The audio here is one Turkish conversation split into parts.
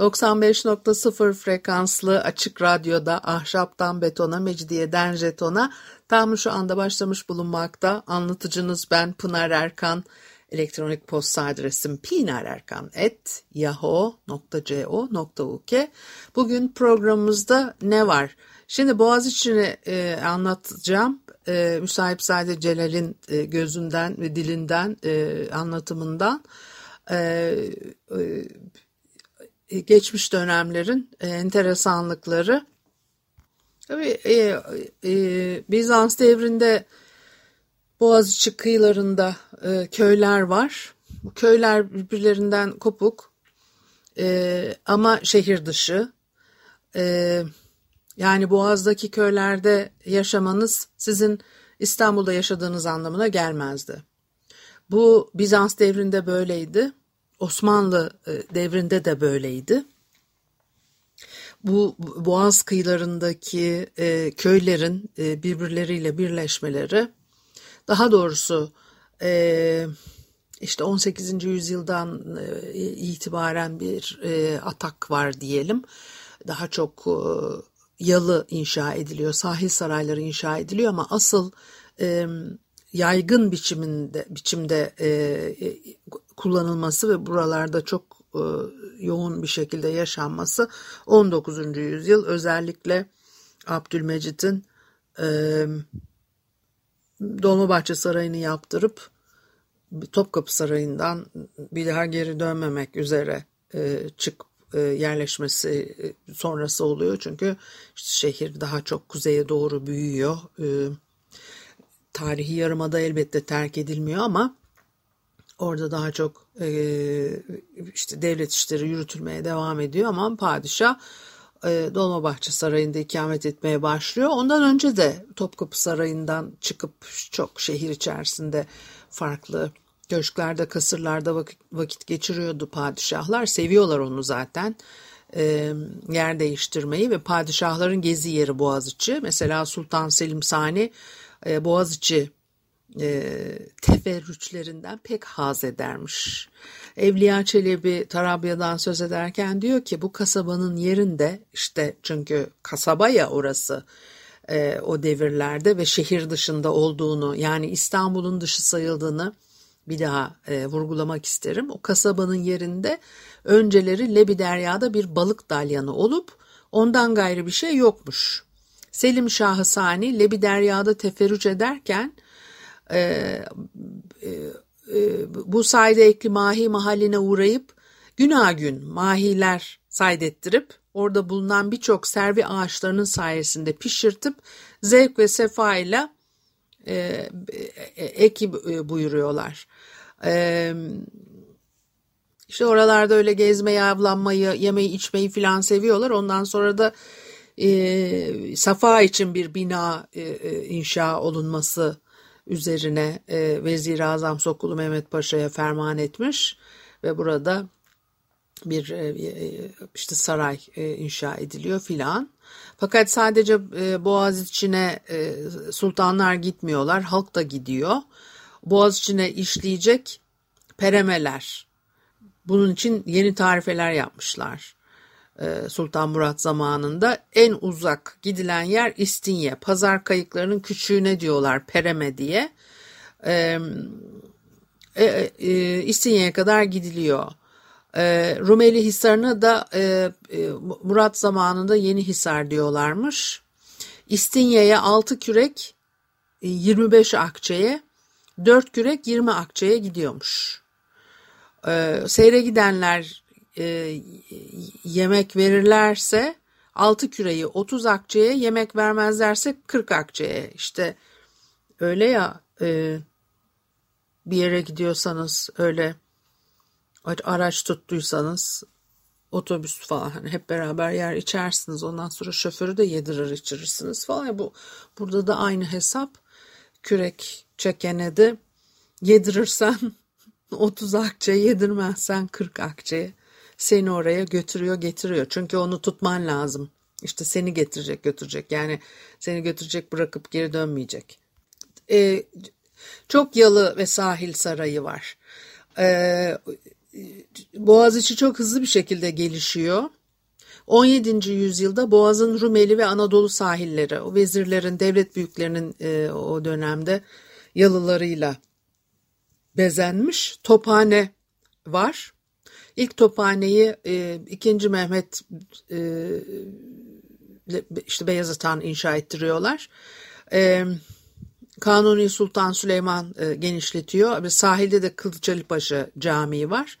95.0 frekanslı açık radyoda ahşaptan betona, mecidiyeden jetona tam şu anda başlamış bulunmakta. Anlatıcınız ben Pınar Erkan. Elektronik posta adresim pinarerkan.yahoo.co.uk Bugün programımızda ne var? Şimdi Boğaziçi'ni e, anlatacağım. E, müsahip sadece Celal'in e, gözünden ve dilinden e, anlatımından. E, e, geçmiş dönemlerin e, enteresanlıkları. Tabii e, e, Bizans devrinde Boğaziçi kıyılarında e, köyler var. Bu köyler birbirlerinden kopuk e, ama şehir dışı. E, yani Boğaz'daki köylerde yaşamanız sizin İstanbul'da yaşadığınız anlamına gelmezdi. Bu Bizans devrinde böyleydi. Osmanlı e, devrinde de böyleydi. Bu Boğaz kıyılarındaki e, köylerin e, birbirleriyle birleşmeleri, daha doğrusu e, işte 18. yüzyıldan e, itibaren bir e, atak var diyelim. Daha çok e, yalı inşa ediliyor, sahil sarayları inşa ediliyor ama asıl e, yaygın biçiminde biçimde e, e, kullanılması ve buralarda çok e, yoğun bir şekilde yaşanması 19. yüzyıl özellikle Abdülmecit'in e, Dolmabahçe Sarayı'nı yaptırıp Topkapı Sarayı'ndan bir daha geri dönmemek üzere e, çık e, yerleşmesi e, sonrası oluyor. Çünkü şehir daha çok kuzeye doğru büyüyor. E, tarihi yarımada elbette terk edilmiyor ama orada daha çok e, işte devlet işleri yürütülmeye devam ediyor ama padişah e, Dolmabahçe Sarayı'nda ikamet etmeye başlıyor. Ondan önce de Topkapı Sarayı'ndan çıkıp çok şehir içerisinde farklı köşklerde, kasırlarda vakit, vakit geçiriyordu padişahlar. Seviyorlar onu zaten. E, yer değiştirmeyi ve padişahların gezi yeri Boğaziçi. Mesela Sultan Selim Sani e, Boğaziçi e, teferrüçlerinden pek haz edermiş. Evliya Çelebi Tarabya'dan söz ederken diyor ki bu kasabanın yerinde işte çünkü kasaba ya orası e, o devirlerde ve şehir dışında olduğunu yani İstanbul'un dışı sayıldığını bir daha e, vurgulamak isterim. O kasabanın yerinde önceleri Lebi Derya'da bir balık dalyanı olup ondan gayrı bir şey yokmuş. Selim Şahı Sani Lebi Derya'da teferrüç ederken e, e, e, bu sayede ekli mahi mahalline uğrayıp günah gün mahiler saydettirip orada bulunan birçok servi ağaçlarının sayesinde pişirtip zevk ve sefa ile e, e, eki buyuruyorlar. E, işte oralarda öyle gezmeyi, avlanmayı, yemeği, içmeyi filan seviyorlar. Ondan sonra da e, Safa için bir bina e, e, inşa olunması üzerine e, Vezir-i Azam Sokulu Mehmet Paşa'ya ferman etmiş ve burada bir e, e işte saray e, inşa ediliyor filan. Fakat sadece Boğaz içine sultanlar gitmiyorlar, halk da gidiyor. Boğaz içine işleyecek peremeler. Bunun için yeni tarifeler yapmışlar. E, Sultan Murat zamanında en uzak gidilen yer İstinye. Pazar kayıklarının küçüğüne diyorlar Pereme diye. E, e, e, İstinye'ye kadar gidiliyor. E, Rumeli Hisarı'nı da e, e, Murat zamanında Yeni Hisar diyorlarmış. İstinye'ye 6 kürek 25 akçeye, 4 kürek 20 akçeye gidiyormuş. E, seyre gidenler e, yemek verirlerse 6 küreyi 30 akçeye yemek vermezlerse 40 akçeye. İşte öyle ya e, bir yere gidiyorsanız öyle araç tuttuysanız otobüs falan hani hep beraber yer içersiniz. Ondan sonra şoförü de yedirir içirirsiniz falan. Bu burada da aynı hesap. Kürek çekene de yedirirsen 30 akçe yedirmezsen 40 akçe seni oraya götürüyor getiriyor çünkü onu tutman lazım işte seni getirecek götürecek yani seni götürecek bırakıp geri dönmeyecek ee, çok yalı ve sahil sarayı var ee, Boğaziçi çok hızlı bir şekilde gelişiyor. 17. yüzyılda Boğaz'ın Rumeli ve Anadolu sahilleri, o vezirlerin, devlet büyüklerinin e, o dönemde yalılarıyla bezenmiş. Tophane var. İlk tophaneyi e, 2. Mehmet e, işte Beyazıt Han inşa ettiriyorlar. E, Kanuni Sultan Süleyman e, genişletiyor. Sahilde de Kılıçalipaşa Camii var.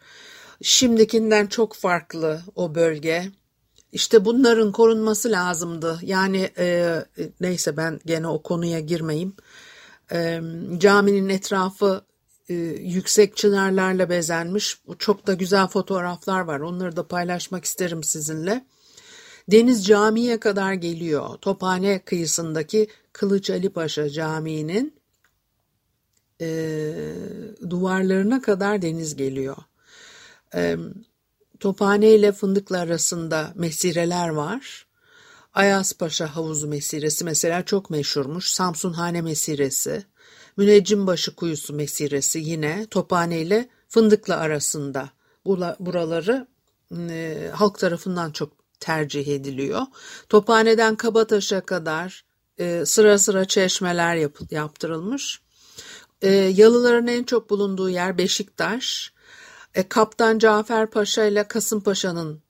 Şimdikinden çok farklı o bölge. İşte bunların korunması lazımdı. Yani e, neyse ben gene o konuya girmeyeyim. E, caminin etrafı e, yüksek çınarlarla bezenmiş. Çok da güzel fotoğraflar var. Onları da paylaşmak isterim sizinle. Deniz camiye kadar geliyor. Tophane kıyısındaki Kılıç Ali Paşa Camii'nin e, duvarlarına kadar deniz geliyor. E, Tophane ile Fındıklı arasında mesireler var. Ayas Paşa Havuzu Mesiresi mesela çok meşhurmuş. Samsunhane Mesiresi, Müneccimbaşı Kuyusu Mesiresi yine Tophane ile Fındıklı arasında. Buraları e, halk tarafından çok tercih ediliyor. Tophane'den Kabataş'a kadar e, sıra sıra çeşmeler yap, yaptırılmış. E, yalıların en çok bulunduğu yer Beşiktaş. E, Kaptan Cafer Paşa ile Kasımpaşa'nın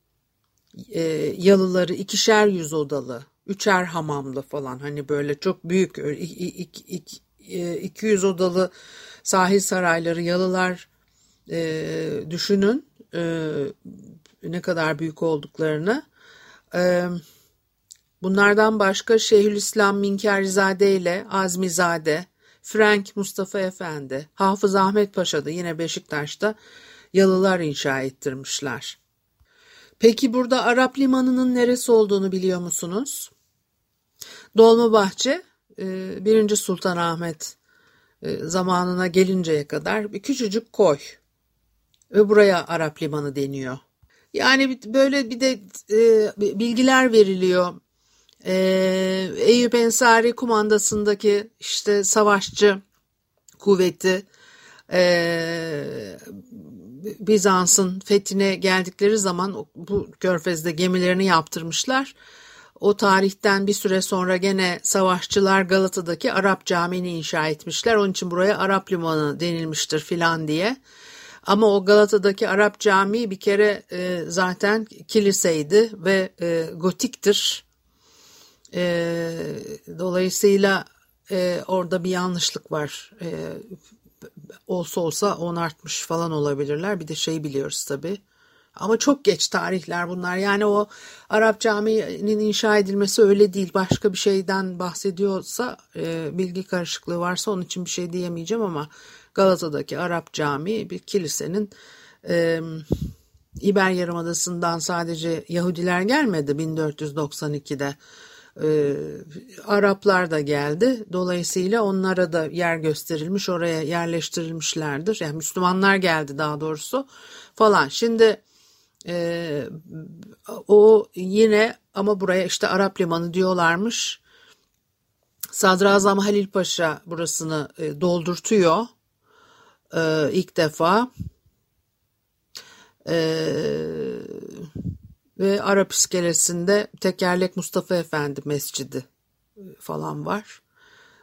e, yalıları ikişer yüz odalı, üçer hamamlı falan hani böyle çok büyük ik, ik, ik, 200 odalı sahil sarayları yalılar e, düşünün e, ne kadar büyük olduklarını. E, Bunlardan başka Şeyhülislam Minkarizade ile Azmizade, Frank Mustafa Efendi, Hafız Ahmet Paşa da yine Beşiktaş'ta yalılar inşa ettirmişler. Peki burada Arap limanının neresi olduğunu biliyor musunuz? Dolmabahçe, 1. E, Sultanahmet e, zamanına gelinceye kadar bir küçücük koy ve buraya Arap limanı deniyor. Yani böyle bir de e, bilgiler veriliyor. Ee, Eyüp Ensari kumandasındaki işte savaşçı kuvveti e, Bizans'ın fethine geldikleri zaman bu körfezde gemilerini yaptırmışlar. O tarihten bir süre sonra gene savaşçılar Galata'daki Arap Camii'ni inşa etmişler. Onun için buraya Arap Limanı denilmiştir filan diye. Ama o Galata'daki Arap Camii bir kere e, zaten kiliseydi ve e, gotiktir. E, dolayısıyla e, orada bir yanlışlık var. E, olsa olsa on artmış falan olabilirler. Bir de şey biliyoruz tabii. Ama çok geç tarihler bunlar. Yani o Arap Camii'nin inşa edilmesi öyle değil. Başka bir şeyden bahsediyorsa e, bilgi karışıklığı varsa onun için bir şey diyemeyeceğim ama Galata'daki Arap Camii bir kilisenin e, İber Yarımadası'ndan sadece Yahudiler gelmedi 1492'de. E, Araplar da geldi. Dolayısıyla onlara da yer gösterilmiş, oraya yerleştirilmişlerdir. Yani Müslümanlar geldi daha doğrusu falan. Şimdi e, o yine ama buraya işte Arap Limanı diyorlarmış. Sadrazam Halil Paşa burasını e, doldurtuyor e, ilk defa. Eee ve Arap iskelesinde Tekerlek Mustafa Efendi Mescidi e, falan var.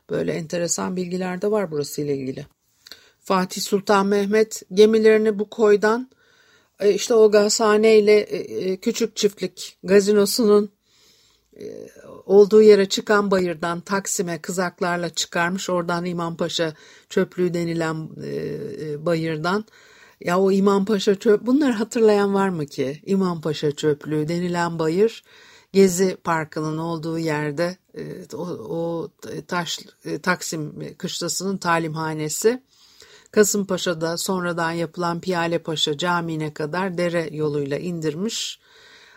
Böyle enteresan bilgiler de var burası ile ilgili. Fatih Sultan Mehmet gemilerini bu koydan e, işte o gazhane ile e, küçük çiftlik gazinosunun olduğu yere çıkan bayırdan Taksim'e kızaklarla çıkarmış. Oradan İmampaşa çöplüğü denilen bayırdan ya o İmam Paşa çöp bunları hatırlayan var mı ki? İmam Paşa çöplüğü denilen bayır Gezi Parkı'nın olduğu yerde e, o, o taş e, Taksim kışlasının talimhanesi Kasımpaşa'da sonradan yapılan Piyale Paşa Camii'ne kadar dere yoluyla indirmiş.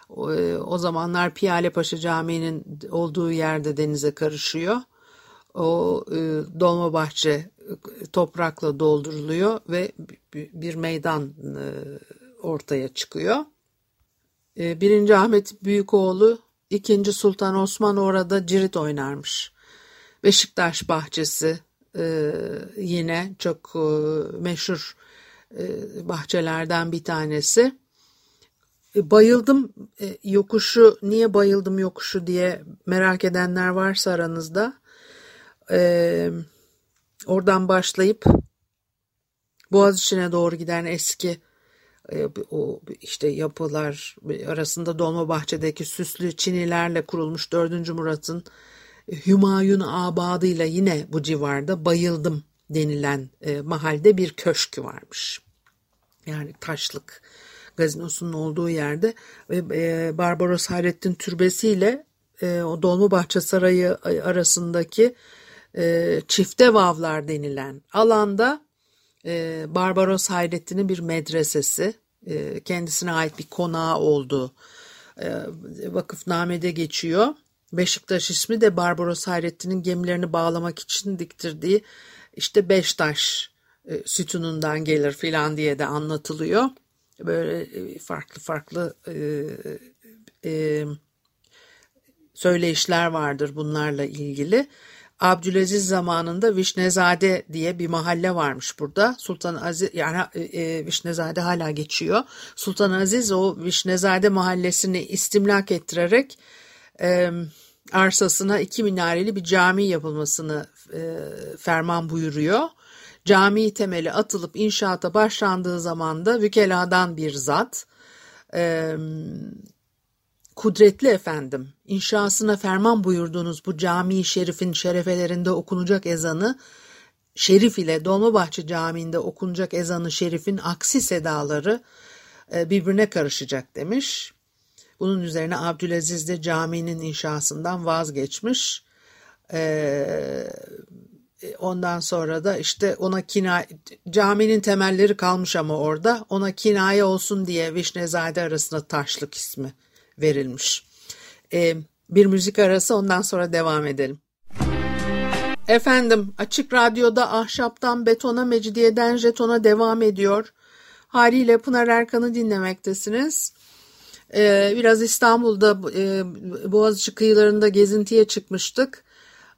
O, e, zamanlar Piyale Paşa Camii'nin olduğu yerde denize karışıyor. O e, Dolmabahçe e, toprakla dolduruluyor ve bir meydan ortaya çıkıyor. Birinci Ahmet Büyükoğlu, ikinci Sultan Osman orada cirit oynarmış. Beşiktaş bahçesi e, yine çok e, meşhur e, bahçelerden bir tanesi. Bayıldım yokuşu, niye bayıldım yokuşu diye merak edenler varsa aranızda. Oradan başlayıp Boğaziçi'ne doğru giden eski o işte yapılar arasında Dolmabahçe'deki süslü çinilerle kurulmuş 4. Murat'ın Hümayun abadıyla yine bu civarda bayıldım denilen e, mahalde bir köşkü varmış. Yani taşlık gazinosunun olduğu yerde e, Barbaros Hayrettin türbesiyle e, o Dolmabahçe Sarayı arasındaki e, çifte vavlar denilen alanda e, Barbaros Hayrettin'in bir medresesi, e, kendisine ait bir konağı olduğu e, vakıfnamede geçiyor. Beşiktaş ismi de Barbaros Hayrettin'in gemilerini bağlamak için diktirdiği işte Beştaş e, sütunundan gelir filan diye de anlatılıyor. Böyle e, farklı farklı e, e, söyleyişler vardır bunlarla ilgili. Abdülaziz zamanında Vişnezade diye bir mahalle varmış burada. Sultan Aziz yani e, e, Vişnezade hala geçiyor. Sultan Aziz o Vişnezade mahallesini istimlak ettirerek e, arsasına iki minareli bir cami yapılmasını e, ferman buyuruyor. Cami temeli atılıp inşaata başlandığı zaman da vükeladan bir zat e, Kudretli efendim, inşasına ferman buyurduğunuz bu cami şerifin şerefelerinde okunacak ezanı, Şerif ile Dolmabahçe Camii'nde okunacak ezanı şerifin aksi sedaları e, birbirine karışacak demiş. Bunun üzerine Abdülaziz de caminin inşasından vazgeçmiş. E, ondan sonra da işte ona kina caminin temelleri kalmış ama orada ona kinaye olsun diye Vişnezade arasında taşlık ismi verilmiş. Ee, bir müzik arası ondan sonra devam edelim. Efendim Açık Radyo'da ahşaptan betona mecidiyeden jetona devam ediyor. Haliyle Pınar Erkan'ı dinlemektesiniz. Ee, biraz İstanbul'da e, Boğaziçi kıyılarında gezintiye çıkmıştık.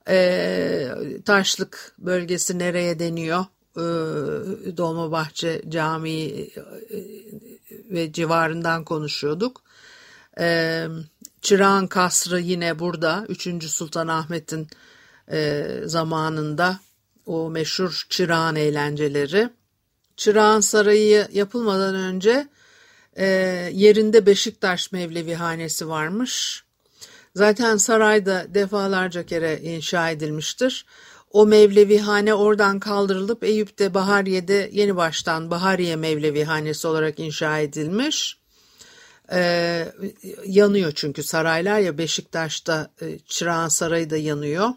Ee, Taşlık bölgesi nereye deniyor? Ee, Dolmabahçe Camii e, ve civarından konuşuyorduk. Çırağan Kasrı yine burada. 3. Sultan Ahmet'in e, zamanında o meşhur Çırağan eğlenceleri. Çırağan Sarayı yapılmadan önce e, yerinde Beşiktaş Mevlevi Hanesi varmış. Zaten sarayda defalarca kere inşa edilmiştir. O Mevlevi hane oradan kaldırılıp Eyüp'te Bahariye'de yeni baştan Bahariye Mevlevi Hanesi olarak inşa edilmiş. Ee, yanıyor çünkü saraylar ya Beşiktaş'ta e, Çırağan Sarayı da yanıyor.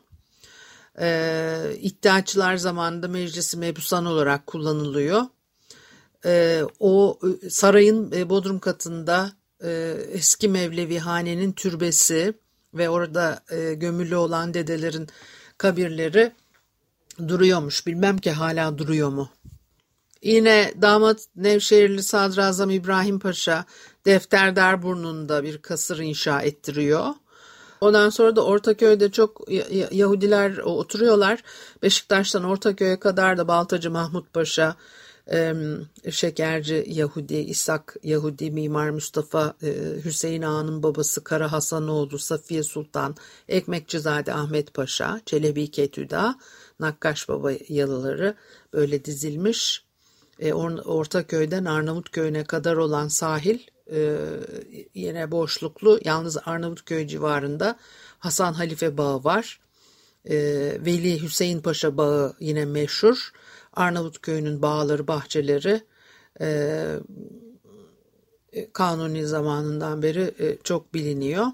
Ee, İddiaçılar zamanında meclisi mebusan olarak kullanılıyor. Ee, o e, sarayın e, bodrum katında e, eski Mevlevi hanenin türbesi ve orada e, gömülü olan dedelerin kabirleri duruyormuş. Bilmem ki hala duruyor mu. Yine damat Nevşehirli Sadrazam İbrahim Paşa Defterdar burnunda bir kasır inşa ettiriyor. Ondan sonra da Ortaköy'de çok Yahudiler oturuyorlar. Beşiktaş'tan Ortaköy'e kadar da Baltacı Mahmut Paşa, Şekerci Yahudi, İshak Yahudi, Mimar Mustafa, Hüseyin Ağa'nın babası Kara Hasanoğlu, Safiye Sultan, Ekmekçizade Ahmet Paşa, Çelebi Ketüda, Nakkaş Baba yalıları böyle dizilmiş. Ortaköy'den Arnavutköy'üne kadar olan sahil e, yine boşluklu yalnız Arnavutköy civarında Hasan Halife Bağı var. E, Veli Hüseyin Paşa Bağı yine meşhur. Arnavutköy'ün bağları, bahçeleri e, Kanuni zamanından beri e, çok biliniyor.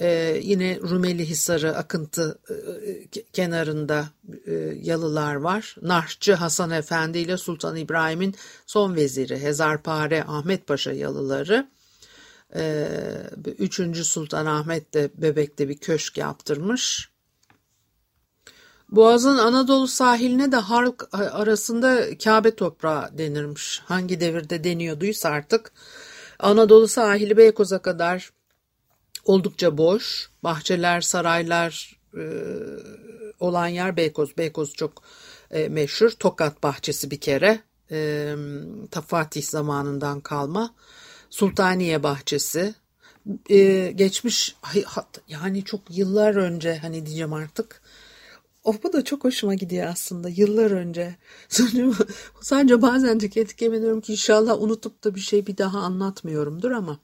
Ee, yine Rumeli Hisarı akıntı e, kenarında e, yalılar var. Narhçı Hasan Efendi ile Sultan İbrahim'in son veziri Hezarpare Ahmet Paşa yalıları. Ee, üçüncü Sultan Ahmet de Bebek'te bir köşk yaptırmış. Boğaz'ın Anadolu sahiline de halk arasında Kabe toprağı denirmiş. Hangi devirde deniyorduysa artık. Anadolu sahili Beykoz'a kadar oldukça boş. Bahçeler, saraylar e, olan yer Beykoz. Beykoz çok e, meşhur. Tokat bahçesi bir kere. E, Fatih zamanından kalma. Sultaniye bahçesi. E, geçmiş yani çok yıllar önce hani diyeceğim artık o bu da çok hoşuma gidiyor aslında yıllar önce. Sadece bazen tüketik ediyorum ki inşallah unutup da bir şey bir daha anlatmıyorumdur ama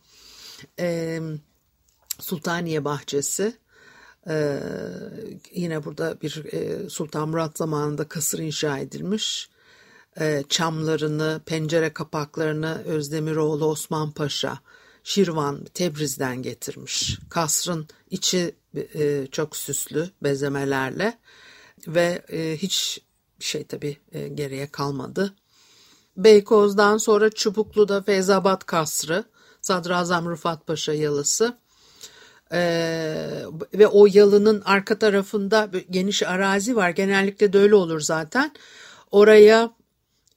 e, Sultaniye Bahçesi e, yine burada bir e, Sultan Murat zamanında kasır inşa edilmiş. E, çamlarını, pencere kapaklarını Özdemiroğlu Osman Paşa Şirvan Tebriz'den getirmiş. Kasrın içi e, çok süslü bezemelerle ve e, hiç şey tabii e, geriye kalmadı. Beykoz'dan sonra Çubuklu'da Feyzabat Kasrı, Sadrazam Rıfat Paşa yalısı ee, ve o yalının arka tarafında geniş arazi var. Genellikle de öyle olur zaten. Oraya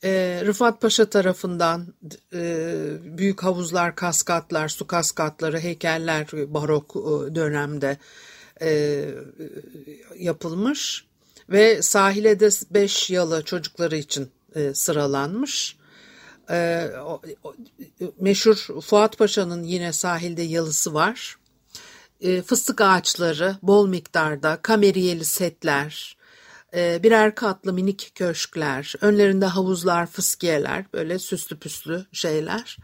e, Rıfat Paşa tarafından e, büyük havuzlar, kaskatlar, su kaskatları, heykeller barok e, dönemde e, yapılmış ve sahile de beş yalı çocukları için e, sıralanmış. E, o, o, meşhur Fuat Paşa'nın yine sahilde yalısı var. E, fıstık ağaçları bol miktarda, kameriyeli setler, birer katlı minik köşkler, önlerinde havuzlar, fıskiyeler, böyle süslü püslü şeyler.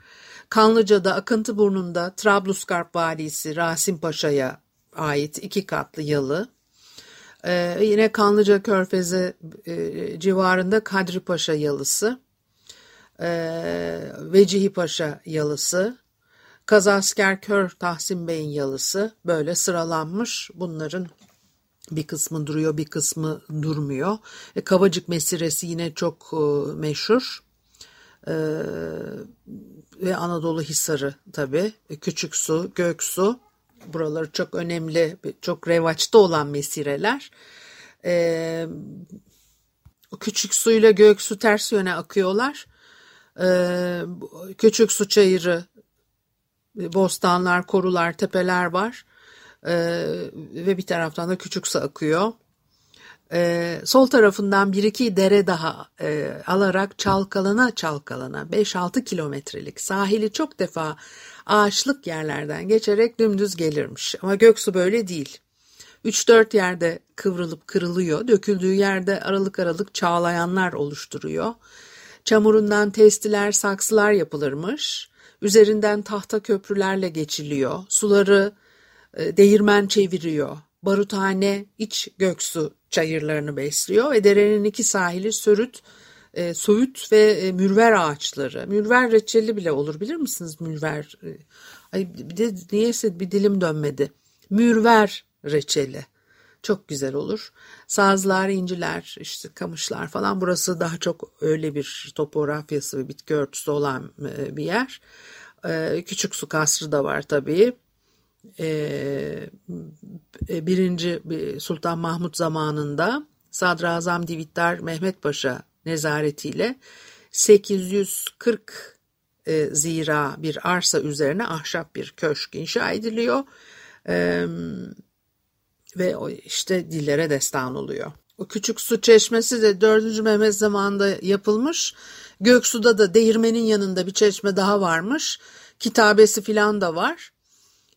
Kanlıca'da Akıntı Burnu'nda Trablusgarp valisi Rasim Paşa'ya ait iki katlı yalı. Ee, yine Kanlıca Körfezi e, civarında Kadri Paşa yalısı, e, Vecihi Paşa yalısı, Kazasker Kör Tahsin Bey'in yalısı böyle sıralanmış. Bunların bir kısmı duruyor bir kısmı durmuyor. E, Kavacık Mesiresi yine çok e, meşhur. E, ve Anadolu Hisarı tabii. E, Küçük Su, Göksu buraları çok önemli, çok revaçta olan mesireler. Ee, küçük suyla gök su ters yöne akıyorlar. Ee, küçük su çayırı, bostanlar, korular, tepeler var. Ee, ve bir taraftan da küçük su akıyor. Ee, sol tarafından bir iki dere daha e, alarak çalkalana çalkalana 5-6 kilometrelik sahili çok defa ağaçlık yerlerden geçerek dümdüz gelirmiş. Ama Göksu böyle değil. 3-4 yerde kıvrılıp kırılıyor, döküldüğü yerde aralık aralık çağlayanlar oluşturuyor. Çamurundan testiler, saksılar yapılırmış. Üzerinden tahta köprülerle geçiliyor. Suları e, değirmen çeviriyor. Baruthane iç göksu çayırlarını besliyor ve derenin iki sahili Sörüt, e, ve e, mürver ağaçları. Mürver reçeli bile olur bilir misiniz mürver? E, ay bir de niyeyse bir dilim dönmedi. Mürver reçeli. Çok güzel olur. Sazlar, inciler, işte kamışlar falan. Burası daha çok öyle bir topografyası ve bitki örtüsü olan e, bir yer. E, küçük su kasrı da var tabii. Birinci Sultan Mahmut zamanında Sadrazam Divittar Mehmet Paşa nezaretiyle 840 e, zira bir arsa üzerine ahşap bir köşk inşa ediliyor ve işte dillere destan oluyor. O küçük su çeşmesi de 4. Mehmet zamanında yapılmış. Göksu'da da değirmenin yanında bir çeşme daha varmış. Kitabesi filan da var.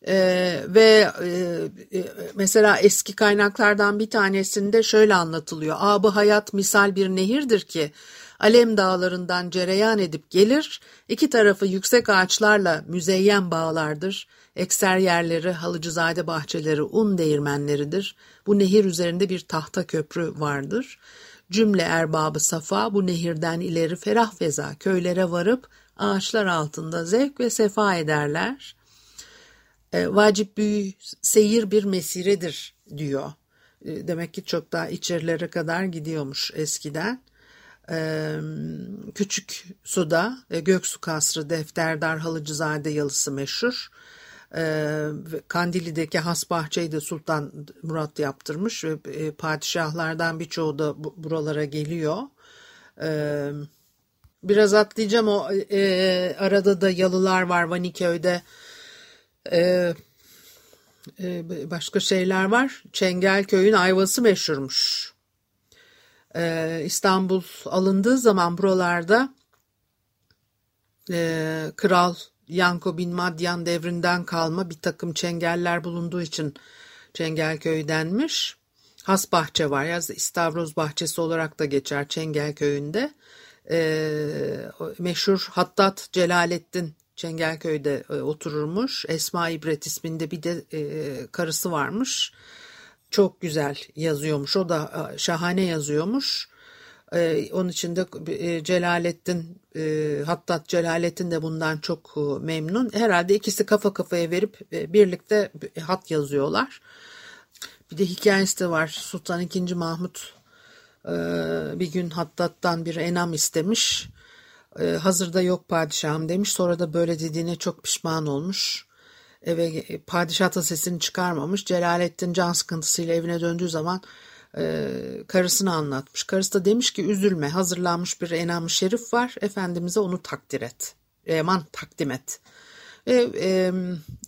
Ee, ve e, e, mesela eski kaynaklardan bir tanesinde şöyle anlatılıyor. Abı hayat misal bir nehirdir ki Alem dağlarından cereyan edip gelir, iki tarafı yüksek ağaçlarla müzeyyen bağlardır. Ekser yerleri, halıcızade bahçeleri, un değirmenleridir. Bu nehir üzerinde bir tahta köprü vardır. Cümle erbabı safa bu nehirden ileri ferah feza köylere varıp ağaçlar altında zevk ve sefa ederler. E, vacip büyü seyir bir mesiredir diyor. E, demek ki çok daha içerilere kadar gidiyormuş eskiden. E, küçük Suda e, Göksu Kasrı Defterdar Halıcızade yalısı meşhur. E, Kandili'deki has bahçeyi de Sultan Murat yaptırmış ve e, padişahlardan birçoğu da bu, buralara geliyor. E, biraz atlayacağım o e, arada da yalılar var Vaniköy'de. E, e, başka şeyler var. Çengelköy'ün ayvası meşhurmuş. E, İstanbul alındığı zaman buralarda e, Kral Yanko bin Madyan devrinden kalma bir takım çengeller bulunduğu için Çengelköy denmiş. Has bahçe var. Ya İstavroz bahçesi olarak da geçer Çengelköy'ünde. E, meşhur Hattat Celalettin Çengelköy'de e, otururmuş. Esma İbret isminde bir de e, karısı varmış. Çok güzel yazıyormuş. O da e, şahane yazıyormuş. E, onun için de e, Celalettin e, Hattat Celalettin de bundan çok e, memnun. Herhalde ikisi kafa kafaya verip e, birlikte hat yazıyorlar. Bir de hikayesi de var. Sultan II. Mahmut e, bir gün Hattat'tan bir enam istemiş e, hazırda yok padişahım demiş. Sonra da böyle dediğine çok pişman olmuş. Eve padişah da sesini çıkarmamış. Celalettin can sıkıntısıyla evine döndüğü zaman e, karısını anlatmış. Karısı da demiş ki üzülme hazırlanmış bir enam şerif var. Efendimiz'e onu takdir et. Eman takdim et. Ve e,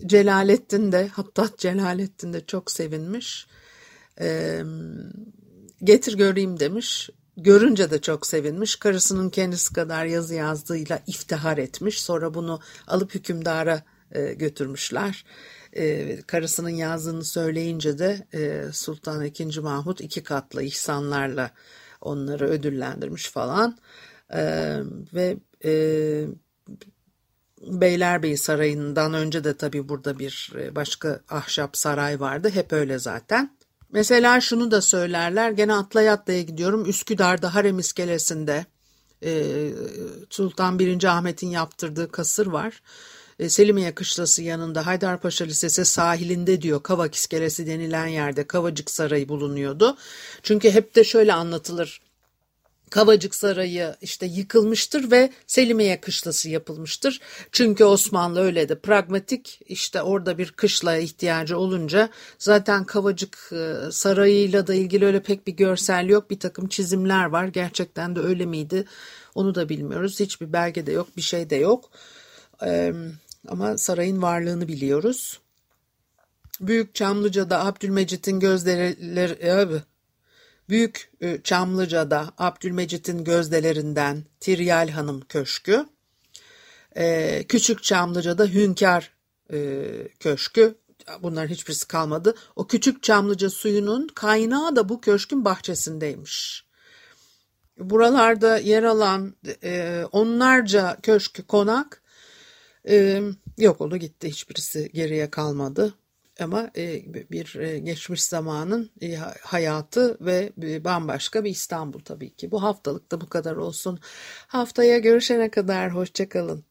Celalettin de hatta Celalettin de çok sevinmiş. E, getir göreyim demiş. Görünce de çok sevinmiş. Karısının kendisi kadar yazı yazdığıyla iftihar etmiş. Sonra bunu alıp hükümdara e, götürmüşler. E, karısının yazdığını söyleyince de e, Sultan II. Mahmut iki katlı ihsanlarla onları ödüllendirmiş falan. E, ve e, Beylerbeyi Sarayı'ndan önce de tabii burada bir e, başka ahşap saray vardı. Hep öyle zaten. Mesela şunu da söylerler. Gene atlaya atlaya gidiyorum. Üsküdar'da Harem İskelesi'nde e, Sultan 1. Ahmet'in yaptırdığı kasır var. E, Selimiye Kışlası yanında Haydarpaşa Lisesi sahilinde diyor Kavak İskelesi denilen yerde Kavacık Sarayı bulunuyordu. Çünkü hep de şöyle anlatılır. Kavacık Sarayı işte yıkılmıştır ve Selimiye Kışlası yapılmıştır. Çünkü Osmanlı öyle de pragmatik işte orada bir kışlaya ihtiyacı olunca zaten Kavacık e, Sarayı'yla da ilgili öyle pek bir görsel yok. Bir takım çizimler var. Gerçekten de öyle miydi onu da bilmiyoruz. Hiçbir belge de yok bir şey de yok. Ama sarayın varlığını biliyoruz. Büyük Çamlıca'da Abdülmecit'in gözleri Büyük e, Çamlıca'da Abdülmecit'in gözdelerinden Tiryal Hanım Köşkü, e, Küçük Çamlıca'da Hünkar e, Köşkü, bunların hiçbirisi kalmadı. O Küçük Çamlıca suyunun kaynağı da bu köşkün bahçesindeymiş. Buralarda yer alan onlarca köşkü konak yok oldu gitti hiçbirisi geriye kalmadı ama e, bir e, geçmiş zamanın e, hayatı ve bambaşka bir İstanbul tabii ki. Bu haftalık da bu kadar olsun. Haftaya görüşene kadar hoşçakalın.